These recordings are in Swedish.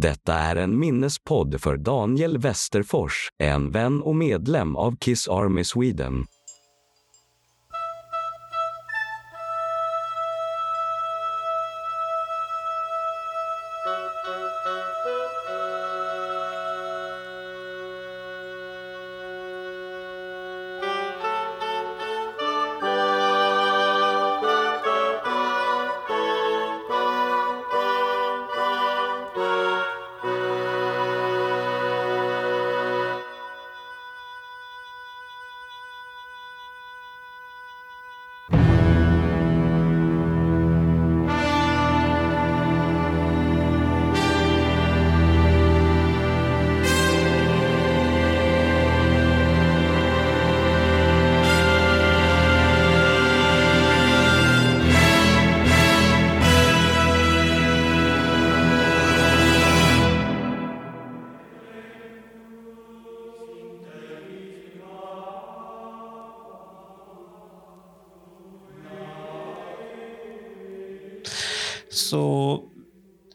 Detta är en minnespodd för Daniel Westerfors, en vän och medlem av Kiss Army Sweden.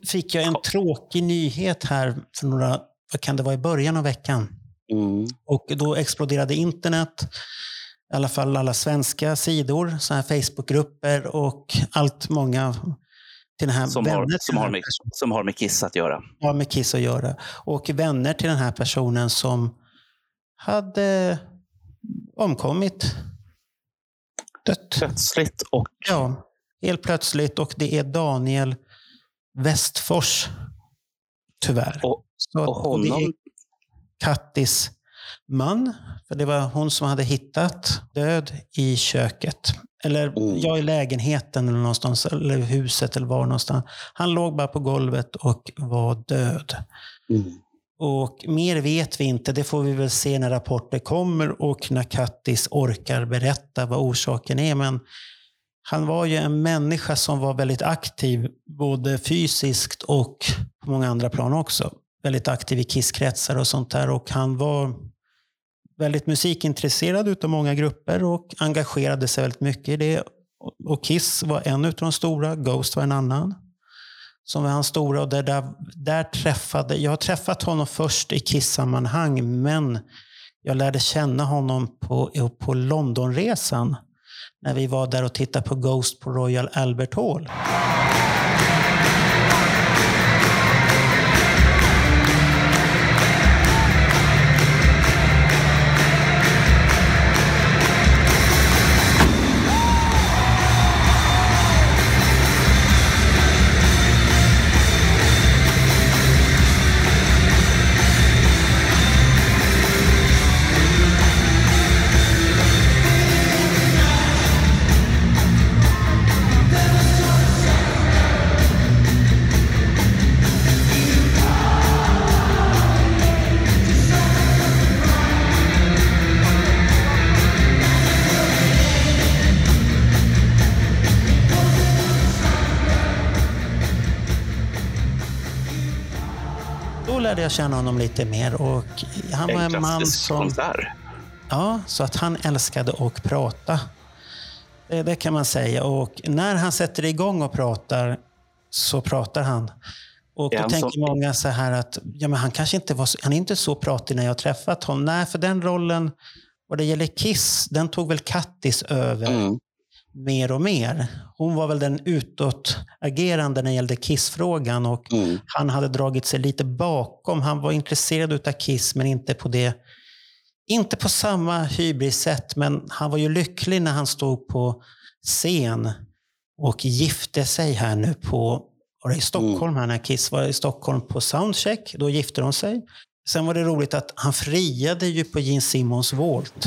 Fick jag en tråkig nyhet här för några, vad kan det vara, i början av veckan. Mm. Och då exploderade internet, i alla fall alla svenska sidor, så här Facebookgrupper och allt många till den här Som, vänner har, som, har med, som har med Kiss att göra. har med Kiss att göra. Och vänner till den här personen som hade omkommit. Dött. Plötsligt och Ja, helt plötsligt. Och det är Daniel Westfors. Tyvärr. Och- Så, och det är honom- Kattis man. För det var hon som hade hittat död i köket. Eller Mm. ja, i lägenheten eller någonstans. Eller huset eller var någonstans. Han låg bara på golvet och var död. Mm. Och mer vet vi inte. Det får vi väl se när rapporter kommer och när Kattis orkar berätta vad orsaken är. Men han var ju en människa som var väldigt aktiv, både fysiskt och på många andra plan också. Väldigt aktiv i Kisskretsar och sånt där. Och han var väldigt musikintresserad utav många grupper och engagerade sig väldigt mycket i det. Och Kiss var en utav de stora, Ghost var en annan som var hans stora. Och där, där, där träffade, jag har träffat honom först i Kiss-sammanhang, men jag lärde känna honom på, på Londonresan. När vi var där och tittade på Ghost på Royal Albert Hall. Jag känna honom lite mer och han var En man som... konsert. Ja, så att han älskade att prata. Det, det kan man säga. Och när han sätter igång och pratar så pratar han. Och då tänker som- många så här att ja, men han kanske inte var så, han är inte så pratig när jag träffat honom. Nej, för den rollen, vad det gäller Kiss, den tog väl Kattis över Mm. Mer och mer. Hon var väl den utåtagerande när det gällde Kiss-frågan och Mm. han hade dragit sig lite bakom. Han var intresserad av Kiss, men inte på det inte på samma hybris-sätt, men han var ju lycklig när han stod på scen och gifte sig här nu på, var det i Stockholm här när Kiss var i Stockholm på Soundcheck. Då gifte de sig. Sen var det roligt att han friade ju på Gene Simmons Volt.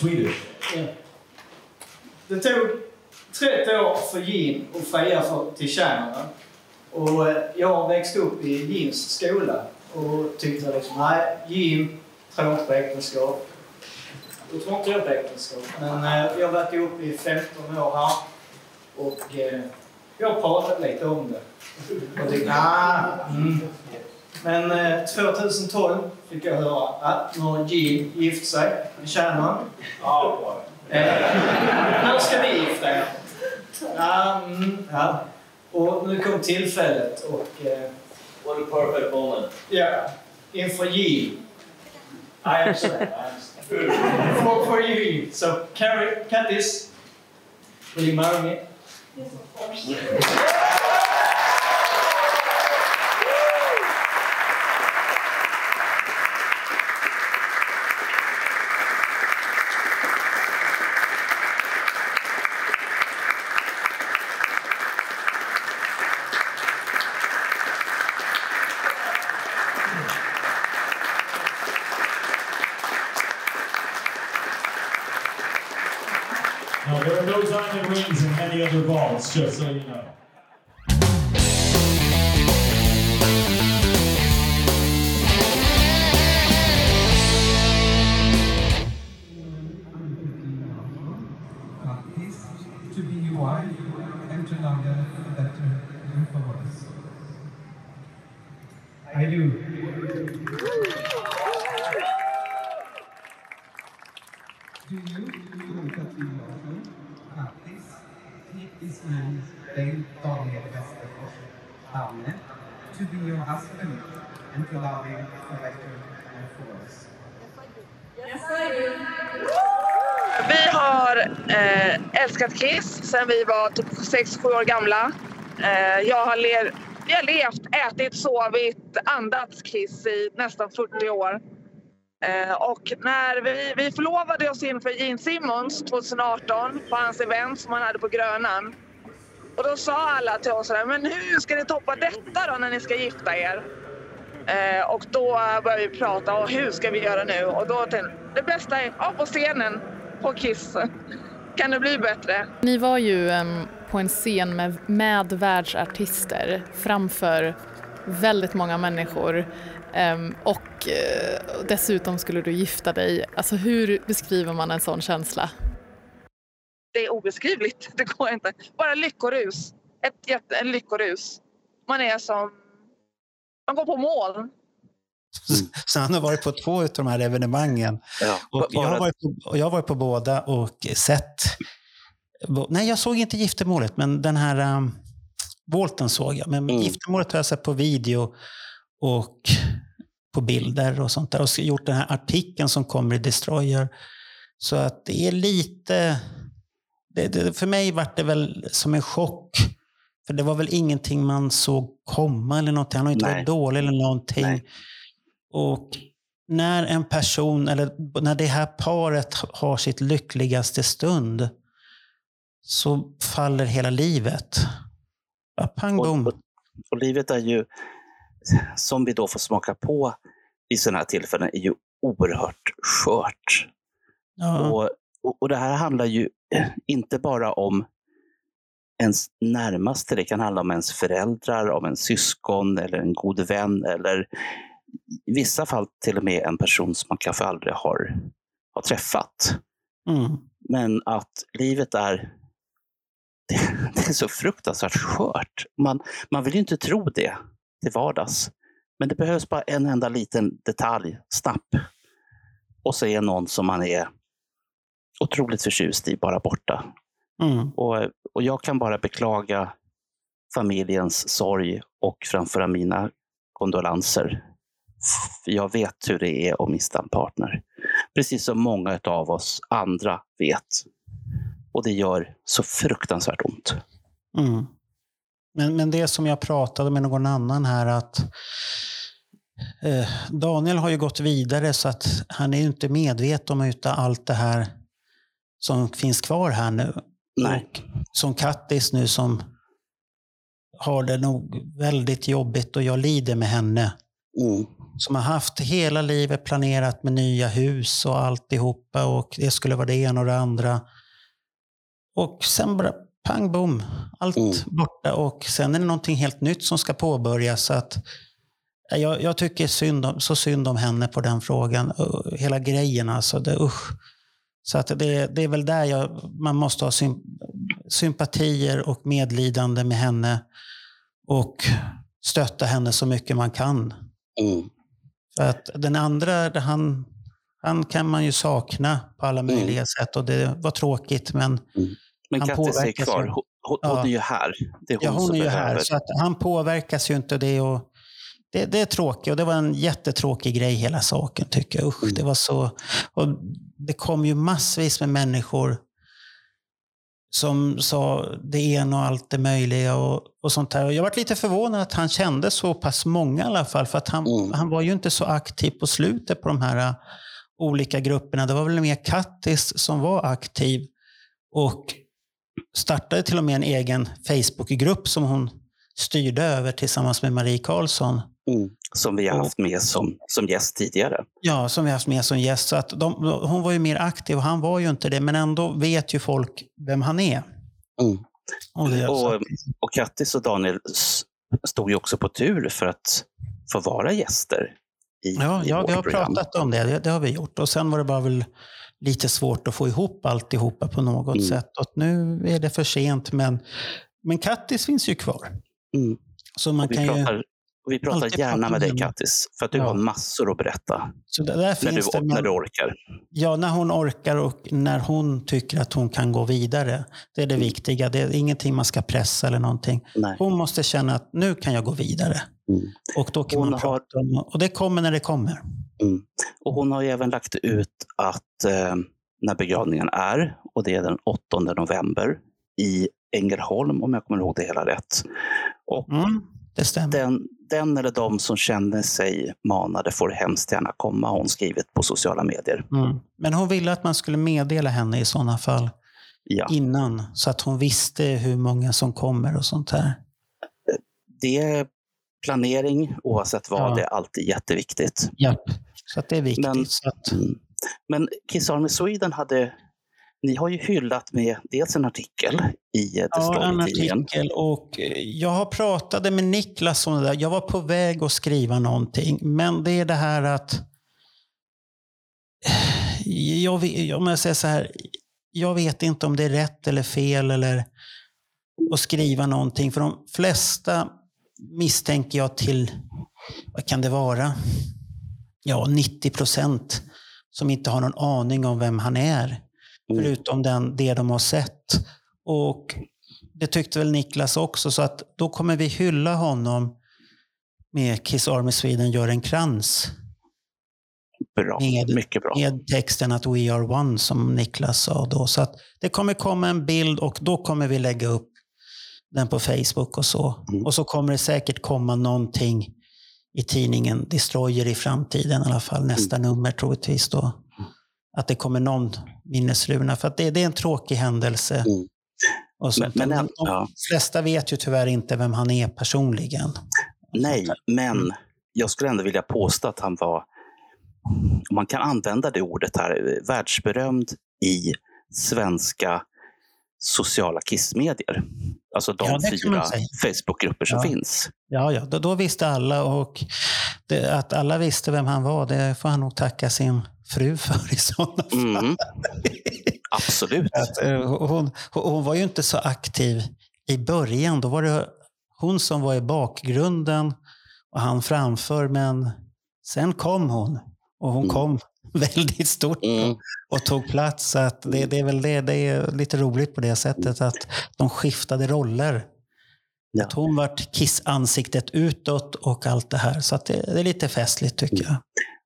Swedish. Swedish. Det tog 30 år för Jim att fria för, till China. Och eh, jag växte upp i Jims skola och tyckte liksom, nej, Jim tror inte på äktenskap. Då tror inte jag på äktenskap. Men eh, jag har varit ihop i 15 år här. Och eh, jag har pratat lite om det. Och tyckte, nej, mm. Men eh, 2012 fick jag höra att nu har Jill gift sig med Shannon. Eh, när ska ni gifta er? Ja, mm, ja. Och nu kom tillfället och... Eh, What a perfect moment. ja, inför Jill. I. I understand. For, for you. So, Carrie, Kattis, will you marry me? No, Yes, sir. Husband and to love him for better and for do. Vi har eh, älskat Kiss sen vi var typ 6-7 år gamla. Eh, jag har le- vi har levt, ätit, sovit, andats Kiss i nästan 40 år. Eh, och när vi, vi förlovade oss inför Gene Simmons 2018 på hans event som han hade på Grönan. Och då sa alla till oss sådär, men hur ska ni toppa detta då när ni ska gifta er? Eh, och då började vi prata, och hur ska vi göra nu? Och då tänkte det bästa är, ja, på scenen, på Kiss. Kan det bli bättre? Ni var ju um, på en scen med, med världsartister framför väldigt många människor Um, och uh, dessutom skulle du gifta dig. Alltså hur beskriver man en sån känsla? Det är obeskrivligt. Det går inte. Bara lyckorus. Ett jätte, en lyckorus. Man är som... Man går på moln. Så han har varit på två av de här evenemangen. Ja, Och jag, har varit på, och jag har varit på båda och sett... Nej, jag såg inte giftermålet, men den här um, volten såg jag. Men Mm. giftermålet har jag sett på video och på bilder och sånt där. Och gjort den här artikeln som kommer i Destroyer. Så att det är lite... Det, det, för mig var det väl som en chock. För det var väl ingenting man såg komma eller någonting. Han har inte Nej. varit dålig eller någonting. Nej. Och när en person, eller när det här paret har sitt lyckligaste stund, så faller hela livet. Pang och, bom. och, och livet är ju, som vi då får smaka på vid sådana här tillfällen, är ju oerhört skört. Ja. Och, och, och det här handlar ju inte bara om ens närmaste, det kan handla om ens föräldrar, om en syskon eller en god vän eller i vissa fall till och med en person som man kanske aldrig har, har träffat. Mm. Men att livet är, det, det är så fruktansvärt skört. Man, man vill ju inte tro det till vardags. Men det behövs bara en enda liten detalj, snapp. Och så är någon som man är otroligt förtjust i bara borta. Mm. Och, och jag kan bara beklaga familjens sorg och framföra mina kondolenser. För jag vet hur det är att mista en partner. Precis som många av oss andra vet. Och det gör så fruktansvärt ont. Mm. Men, men det som jag pratade med någon annan här att eh, Daniel har ju gått vidare så att han är ju inte medveten om allt det här som finns kvar här nu. Nej. Och som Kattis nu som har det nog väldigt jobbigt och jag lider med henne. Mm. Som har haft hela livet planerat med nya hus och alltihopa och det skulle vara det ena och det andra. Och sen bara pang bom, allt Mm. borta och sen är det någonting helt nytt som ska påbörjas. Så att, ja, jag, jag tycker synd om, så synd om henne på den frågan. Hela grejen alltså, det, usch. Så att det, det är väl där jag, man måste ha sym, sympatier och medlidande med henne och stötta henne så mycket man kan. Mm. För att den andra, han, han kan man ju sakna på alla Mm. möjliga sätt och det var tråkigt men Men Han Kattis är kvar. Hon, hon, Ja. hon är ju här. Det är hon, ja, hon som är ju behöver. här. Så att han påverkas ju inte det. Och det, det är tråkigt och det var en jättetråkig grej hela saken tycker jag. Usch, Mm. det var så. Och det kom ju massvis med människor som sa det ena och allt det möjliga och, och sånt där. Och jag varit lite förvånad att han kände så pass många i alla fall. För att han, Mm. han var ju inte så aktiv på slutet på de här äh, olika grupperna. Det var väl mer Kattis som var aktiv och startade till och med en egen Facebookgrupp som hon styrde över tillsammans med Marie Karlsson. Mm. Som vi har haft med som, som gäst tidigare. Ja, som vi har haft med som gäst. Så att de, hon var ju mer aktiv och han var ju inte det. Men ändå vet ju folk vem han är. Mm. Och Och, och Kattis och Daniel stod ju också på tur för att få vara gäster i, ja, i ja, vi har program. pratat om det. det. Det har vi gjort. Och sen var det bara väl lite svårt att få ihop alltihopa på något Mm. sätt. Och nu är det för sent. Men, men Kattis finns ju kvar. Mm. Så man kan ju... och vi pratar alltid gärna med dig. Kattis, för att du Ja. har massor att berätta Så där, där när du, det, när du orkar. Ja, när hon orkar och när hon tycker att hon kan gå vidare. Det är det viktiga. Det är ingenting man ska pressa eller någonting. Nej. Hon måste känna att nu kan jag gå vidare. Mm. Och då kan Hon man har- prata om Och det kommer när det kommer. Mm. Och hon har ju även lagt ut att eh, när begravningen är, och det är den 8 november i Ängelholm, om jag kommer ihåg det hela rätt. Och Mm, det stämmer. den, den eller de som känner sig manade får hemskt gärna komma, har hon skrivit på sociala medier. Mm. Men hon ville att man skulle meddela henne i sådana fall Ja. innan. Så att hon visste hur många som kommer och sånt här. Det är planering, oavsett vad, Ja. det är alltid jätteviktigt. Japp. Så det är viktigt. Men- Mm. Men Kiss Army Sweden hade, ni har ju hyllat med dels en artikel i eh, Det Ja, står en artikel. Och eh, jag har pratade med Niklas om det där. Jag var på väg att skriva någonting. Men det är det här att... Jag, vet- om jag säger så här. Jag vet inte om det är rätt eller fel eller att skriva någonting. För de flesta misstänker jag till, vad kan det vara? Ja, 90 procent som inte har någon aning om vem han är. Mm. Förutom den, det de har sett. Och det tyckte väl Niklas också, så att då kommer vi hylla honom med Kiss Army Sweden gör en krans. Bra, Med- mycket bra. Med texten att We are one som Niklas sa då. Så att det kommer komma en bild och då kommer vi lägga upp den på Facebook och så. Mm. Och så kommer det säkert komma någonting i tidningen Destroyer i framtiden i alla fall. Nästa Mm. nummer troligtvis då. Att det kommer någon minnesluna. För att det, det är en tråkig händelse. Mm. Och sånt. Men- men Men, de ja. flesta vet ju tyvärr inte vem han är personligen. Nej, men jag skulle ändå vilja påstå att han var, om man kan använda det ordet här, världsberömd i svenska sociala kissmedier. Alltså de Ja, fyra. Facebookgrupper som Ja. finns. Ja, ja då, då visste alla och det, att alla visste vem han var, det får han nog tacka sin fru för i sådana fall. Mm. Absolut. Att, eh, hon, hon var ju inte så aktiv i början. Då var det hon som var i bakgrunden och han framför. Men sen kom hon. Och hon Mm. kom väldigt stort Mm. och tog plats. Så att det, det är väl det, det är lite roligt på det sättet att de skiftade roller. Ja. Att hon vart kissansiktet utåt och allt det här. Så att det, det är lite festligt tycker jag.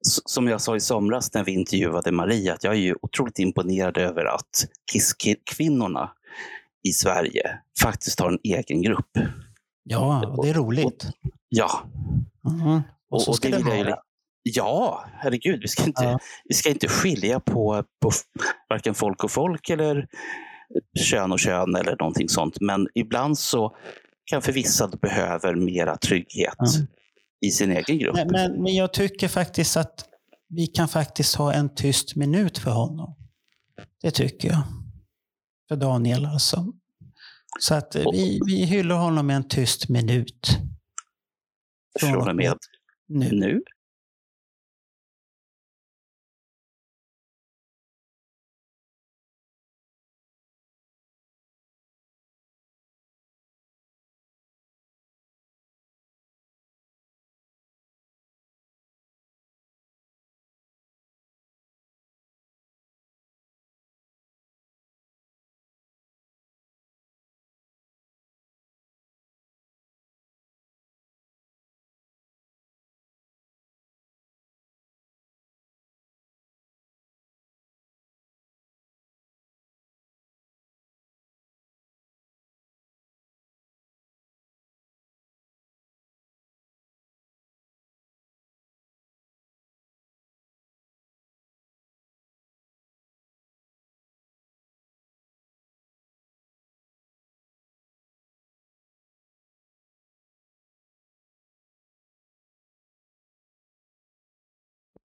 Som jag sa i somras när vi intervjuade Maria, att jag är ju otroligt imponerad över att Kiss-kvinnorna i Sverige faktiskt har en egen grupp. Ja, och det är roligt. Ja, Mhm. Och så och ska det det ju vara. Ja, herregud. Vi ska inte, Ja. vi ska inte skilja på, på varken folk och folk eller kön och kön eller någonting sånt. Men ibland så kan för vissa det behöver mera trygghet Ja. I sin egen grupp. Men, men, men jag tycker faktiskt att vi kan faktiskt ha en tyst minut för honom. Det tycker jag. För Daniel alltså. Så att vi, vi hyllar honom med en tyst minut. Från och med Nu. nu.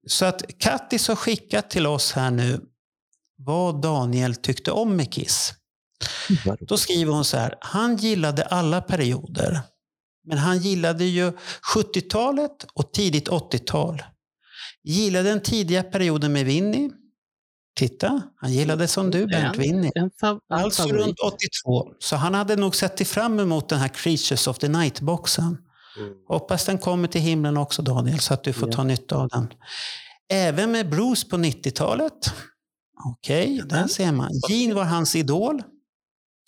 Så att Kattis har skickat till oss här nu vad Daniel tyckte om med Kiss. Då skriver hon så här. Han gillade alla perioder. Men han gillade ju 70-talet och tidigt 80-tal. Gillade den tidiga perioden med Winnie. Titta, han gillade som du Bernt, Winnie. Alltså runt 82. Så han hade nog sett fram emot den här Creatures of the Night-boxen. Hoppas den kommer till himlen också Daniel, så att du får Ja. ta nytta av den. Även med Bruce på 90-talet. Okej, där ser man. Gene var hans idol.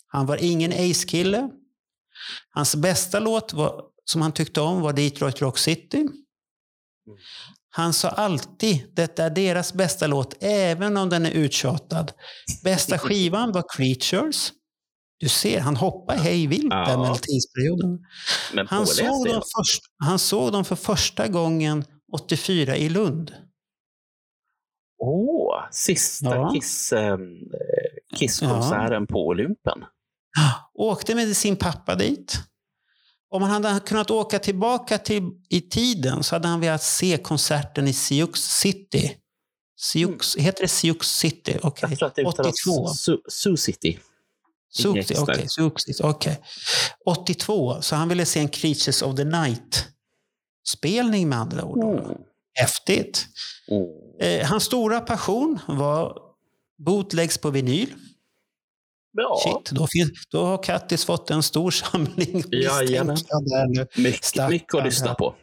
Han var ingen Ace-kille. Hans bästa låt var, som han tyckte om var Detroit Rock City. Han sa alltid det är deras bästa låt, även om den är uttjatad. Bästa skivan var Creatures. Du ser, han hoppar hej vilt där Ja. mellan tidsperioden. Men Han såg, dem först, han såg dem för första gången 84 i Lund. Åh, sista Ja. Kiss, eh, Kiss-konserten på Olympen. Åkte med sin pappa dit. Om han hade kunnat åka tillbaka till, i tiden så hade han velat se konserten i Sioux City. Sioux, Heter det Sioux City? Mm. Jag tror att det 82. uttalas Sioux City. City, okej. Sioux City, okej. 82, så han ville se en Creatures of the Night-spelning med andra ord. Mm. Häftigt. Eh, hans stora passion var bootlegs på vinyl. Ja, Shit, då, finns, då har Kattis fått en stor samling. Jajamän. mycket, mycket att lyssna på.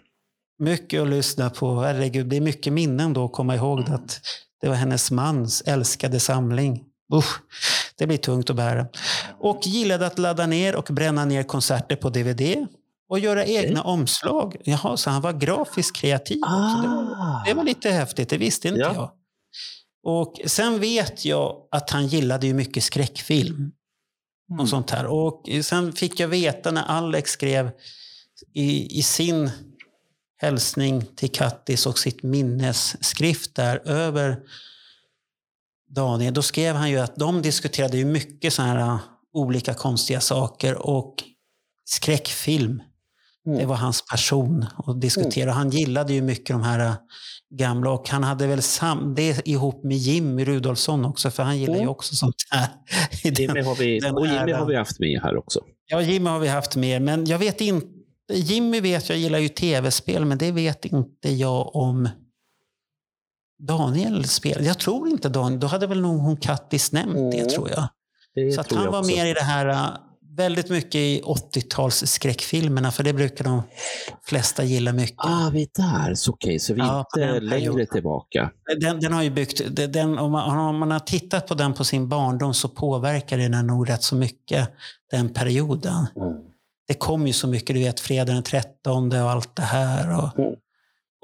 Mycket att lyssna på. Herregud, det är mycket minnen då att komma ihåg Mm. att det var hennes mans älskade samling. Usch, det blir tungt att bära. Och gillade att ladda ner och bränna ner konserter på DVD. Och göra egna omslag. Jaha, så han var grafiskt kreativ. också. Det, var, Ah. det var lite häftigt, det visste inte Ja. jag. Och sen vet jag att han gillade ju mycket skräckfilm. Mm. Och sånt här. Och sen fick jag veta när Alex skrev i, i sin hälsning till Kattis och sitt minnesskrift där över Daniel. Då skrev han ju att de diskuterade ju mycket så här uh, olika konstiga saker och skräckfilm. Det var hans passion att diskutera. Han gillade ju mycket de här uh, gamla och han hade väl sam det ihop med Jimmy Rudolfsson också för han gillar ju Mm. också sånt här. Jimmy har vi, och Jimmy har vi haft med här också. Ja, Jimmy har vi haft med, men jag vet inte. Jimmy vet jag gillar ju tv-spel, men det vet inte jag om Daniel spel. Jag tror inte Daniel, då hade väl nog hon Kattis nämnt det Mm. tror jag. Det Så tror han var också. mer i det här, äh, väldigt mycket i 80-tals skräckfilmerna, för det brukar de flesta gilla mycket. Ah, vi är där. Så Okej, så vi är Ja, inte den längre tillbaka. Den, den har ju byggt, den, om, man, om man har tittat på den på sin barndom så påverkar den nog rätt så mycket den perioden. Det kom ju så mycket, du vet, fredag den 13 och allt det här. Och, Mm.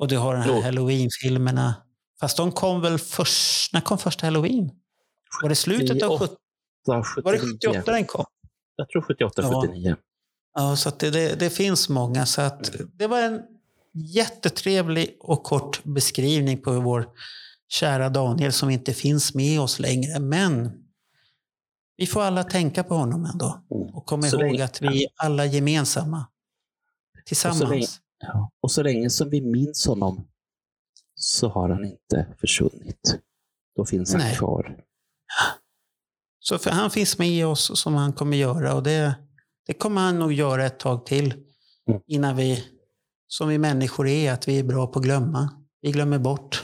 och du har den här halloween-filmerna. Fast de kom väl först, när kom första halloween? Var det slutet av 70, var det 78 den kom? Jag tror 78, Ja. 79. Ja, så det, det, det finns många. Så att det var en jättetrevlig och kort beskrivning på vår kära Daniel som inte finns med oss längre. Men vi får alla tänka på honom ändå. Och komma Så ihåg länge- att vi är alla gemensamma. länge- Tillsammans. Ja. Och så länge som vi minns honom så har han inte försvunnit. Då finns han Nej. kvar. Så för han finns med oss som han kommer göra. Och det, det kommer han nog göra ett tag till. Mm. Innan vi, som vi människor är, att vi är bra på att glömma. Vi glömmer bort.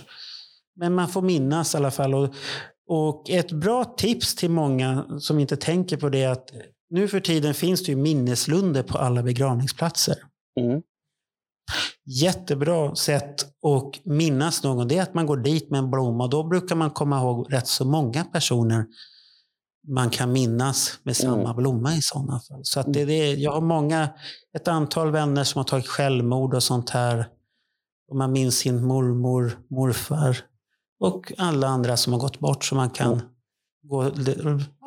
Men man får minnas i alla fall. Och, och ett bra tips till många som inte tänker på det är att nu för tiden finns det ju minneslunder på alla begravningsplatser. Mm. Jättebra sätt att minnas någon, det är att man går dit med en blomma. Då brukar man komma ihåg rätt så många personer man kan minnas med samma Mm. blomma i sådana fall. Så att det, det, jag har många, ett antal vänner som har tagit självmord och sånt här. Och man minns sin mormor, morfar och alla andra som har gått bort som man kan Mm. gå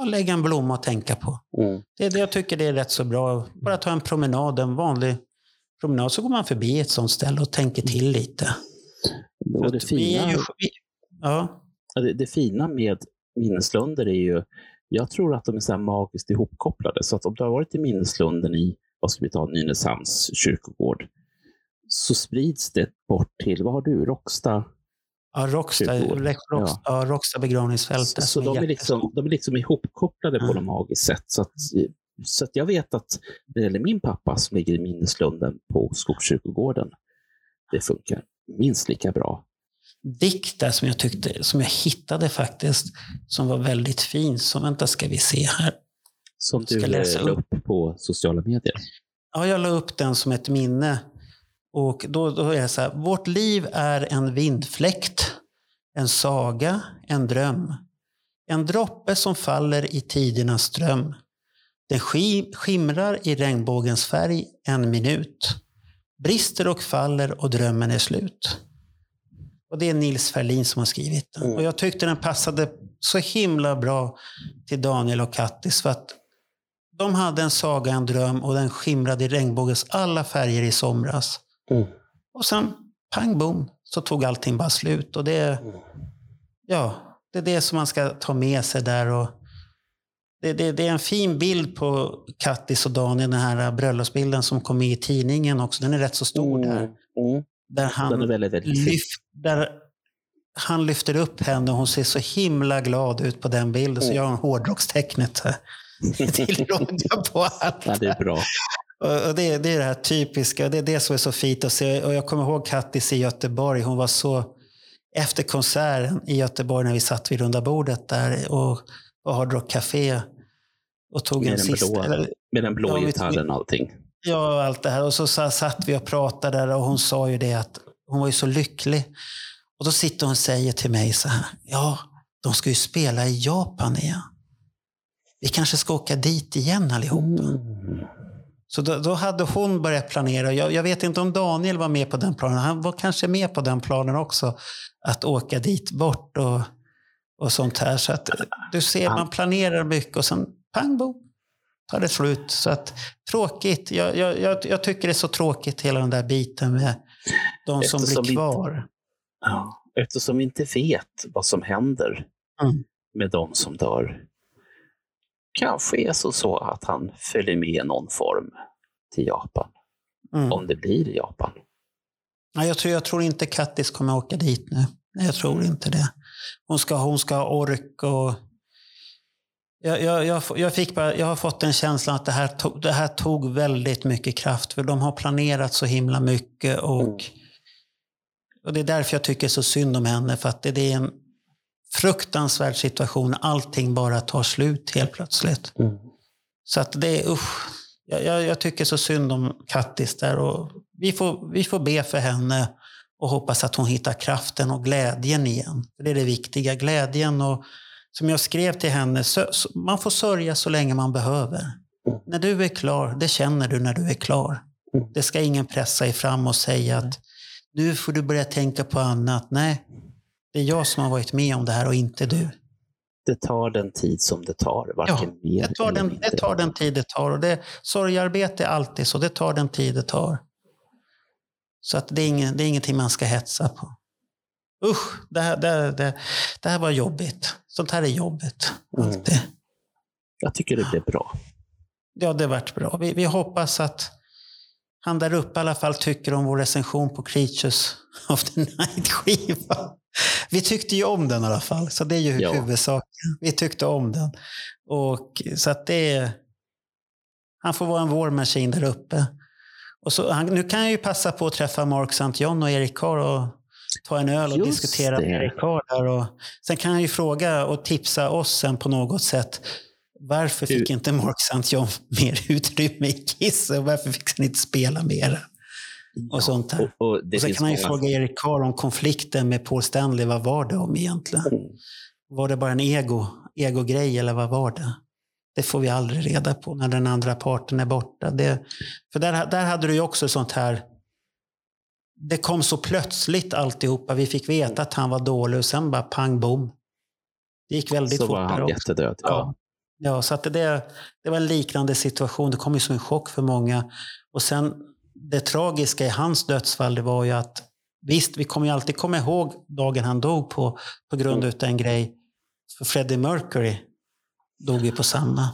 lägga en blomma och tänka på. Mm. Det, det, jag tycker det är rätt så bra. Bara ta en promenad, en vanlig promenad, så går man förbi ett sånt ställe och tänker till lite. Och det, fina, ju, ja, det, det fina med minneslunder är ju, jag tror att de är så magiskt ihopkopplade. Så att om du har varit i minneslunden i, vad ska vi ta, Nynäshamns kyrkogård, så sprids det bort till, vad har du, Råcksta? Ja, Rocksta. Rocksta, ja. Rocksta begravningsfält. Så, så de, är liksom, de är liksom ihopkopplade på Ja. något magiskt sätt. Så, att, så jag vet att när det gäller min pappa som ligger i minneslunden på Skogskyrkogården, det funkar minst lika bra. dikt där som jag tyckte, som jag hittade faktiskt, som var väldigt fin. Så vänta ska vi se här. Som du läsa la upp? upp på sociala medier. Ja, jag la upp den som ett minne. Och då, då är det så här, vårt liv är en vindfläkt, en saga, en dröm. En droppe som faller i tidernas ström. Den ski- skimrar i regnbågens färg en minut. Brister och faller och drömmen är slut. Och det är Nils Ferlin som har skrivit den. Mm. Och jag tyckte den passade så himla bra till Daniel och Kattis. För att de hade en saga, en dröm och den skimrade i regnbågens alla färger i somras. Mm. Och sen, pang bom, så tog allting bara slut. Och det, ja, det är det som man ska ta med sig där. Och det, det, det är en fin bild på Kattis och Daniel, den här bröllopsbilden som kom med i tidningen också. Den är rätt så stor där. Mm. Där han, väldigt, väldigt lyft, där han lyfter upp henne och hon ser så himla glad ut på den bilden. Så Mm. gör hon hårdrockstecknet till Ronja på allt. Ja, det är bra. Och och det, det är det här typiska, det är det som är så fint att se. Och jag kommer ihåg Kattis i Göteborg, hon var så, efter konserten i Göteborg när vi satt vid runda bordet där och på Hard Rock Café och tog Med en sista, blå- eller, Med den blå Ja, gitarren och allting. ja allt det här. Och så sa- satt vi och pratade där och hon sa ju det att hon var ju så lycklig. Och då sitter hon och säger till mig så här, ja, de ska ju spela i Japan igen. Vi kanske ska åka dit igen allihopa. Mm. Så då, då hade hon börjat planera. Jag, jag vet inte om Daniel var med på den planen. Han var kanske med på den planen också. Att åka dit bort och, och sånt här. Så att du ser, man planerar mycket och sen pang bom, tar det slut. Så att tråkigt. Jag, jag, jag, tycker det är så tråkigt hela den där biten med de som Eftersom blir vi- kvar. Ja, eftersom vi inte vet vad som händer Mm. med de som dör. Kanske är så, så att han följer med i någon form till Japan. Mm. Om det blir Japan. Nej, jag, tror, jag tror inte Kattis kommer åka dit nu. Nej, jag tror inte det. Hon ska, hon ska ha ork och... Jag, jag, jag, jag, fick bara, jag har fått en känsla att det här, tog, det här tog väldigt mycket kraft. För de har planerat så himla mycket. Och, Mm. och Det är därför jag tycker så synd om henne. För att det, det är en fruktansvärd situation. Allting bara tar slut helt plötsligt. Mm. Så att det är usch. Jag, jag, jag tycker så synd om Kattis där. Och vi, får, vi får be för henne och hoppas att hon hittar kraften och glädjen igen. För Det är det viktiga. Glädjen och som jag skrev till henne, man får sörja så länge man behöver. När du är klar, det känner du när du är klar. Det ska ingen pressa dig fram och säga att nu får du börja tänka på annat. Nej, det är jag som har varit med om det här och inte du. Det tar den tid som det tar, varken mer Det tar, den, det tar den tid det tar. Och det, sorgarbete är alltid så. Det tar den tid det tar. Så att det, är ingen, det är ingenting man ska hetsa på. Usch, det här, det, det, det här var jobbigt. Sånt här är jobbigt. Mm. Jag tycker det blev bra. Ja, det varit bra. Vi, vi hoppas att han där uppe i alla fall tycker om vår recension på Creatures of the Night-skiva. Vi tyckte ju om den i alla fall, så det är ju Ja. huvudsaken. Vi tyckte om den. Och, så att det är... Han får vara en war machine där uppe. Och så, han, nu kan jag ju passa på att träffa Mark St. John och Erik Carr och ta en öl och Just diskutera det. med. Och, sen kan han ju fråga och tipsa oss sen på något sätt. Varför fick inte Mark St. John mer utrymme i Kiss? Och varför fick han inte spela mer? Och sånt där. Och, och och sen kan han ju många- fråga Erik Carr om konflikten med Paul Stanley. Vad var det om egentligen? Mm. Var det bara en ego, ego-grej eller vad var det? Det får vi aldrig reda på när den andra parten är borta. Det, för där, där hade du ju också sånt här. Det kom så plötsligt alltihopa. Vi fick veta att han var dålig och sen bara pang bom. Det gick väldigt Så fort var där han jättedöd. Ja. Ja. Ja, så att det, det var en liknande situation. Det kom ju som en chock för många. Och sen det tragiska i hans dödsfall, det var ju att visst, vi kommer ju alltid komma ihåg dagen han dog på, på grund av en grej. För Freddie Mercury dog ju på samma.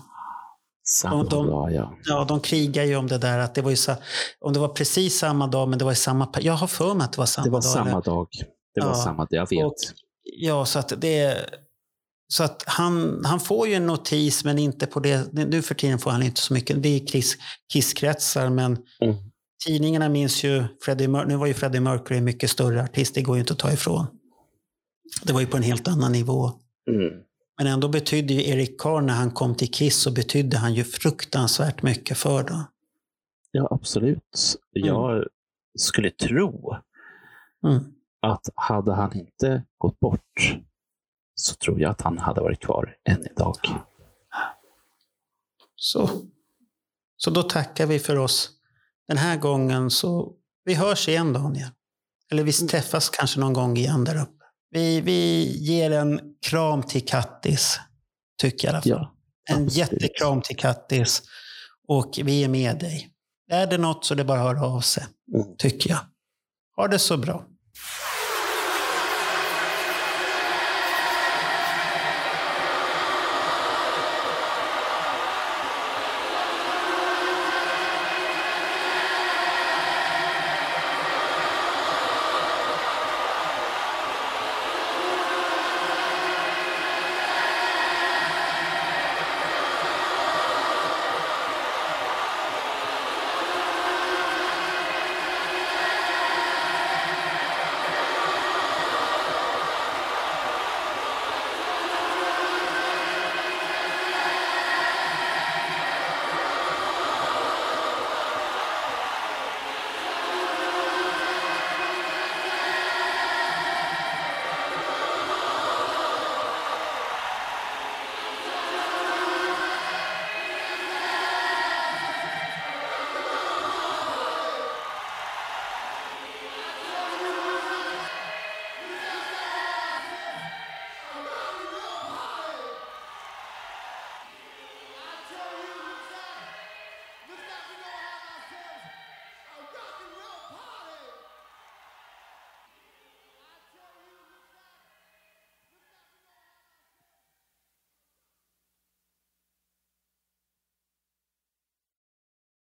Samma De- de- dag, ja. Ja, de krigar ju om det där att det var ju så, om det var precis samma dag, men det var i samma, jag har för mig att det var samma Det var dag. samma eller? dag. Det var Ja, samma, jag vet. och- Ja, så att det så att han, han får ju en notis, men inte på det. Nu för tiden får han inte så mycket. Det är kiss, kisskretsar, men Mm. tidningarna minns ju Freddie Nu var ju Freddie Mercury en mycket större artist, det går ju inte att ta ifrån. Det var ju på en helt annan nivå. Mm. Men ändå betydde ju Eric Carr, när han kom till Kiss, så betydde han ju fruktansvärt mycket för dem. Ja, absolut. Jag skulle tro Mm. att hade han inte gått bort så tror jag att han hade varit kvar än idag. Så, så då tackar vi för oss den här gången. Så vi hörs igen Daniel. Eller vi träffas kanske någon gång igen där uppe. Vi, vi ger en kram till Kattis, tycker jag i alla fall. Ja, en jättekram till Kattis. Och vi är med dig. Är det något så det bara höra av sig, Mm. tycker jag. Ha det så bra.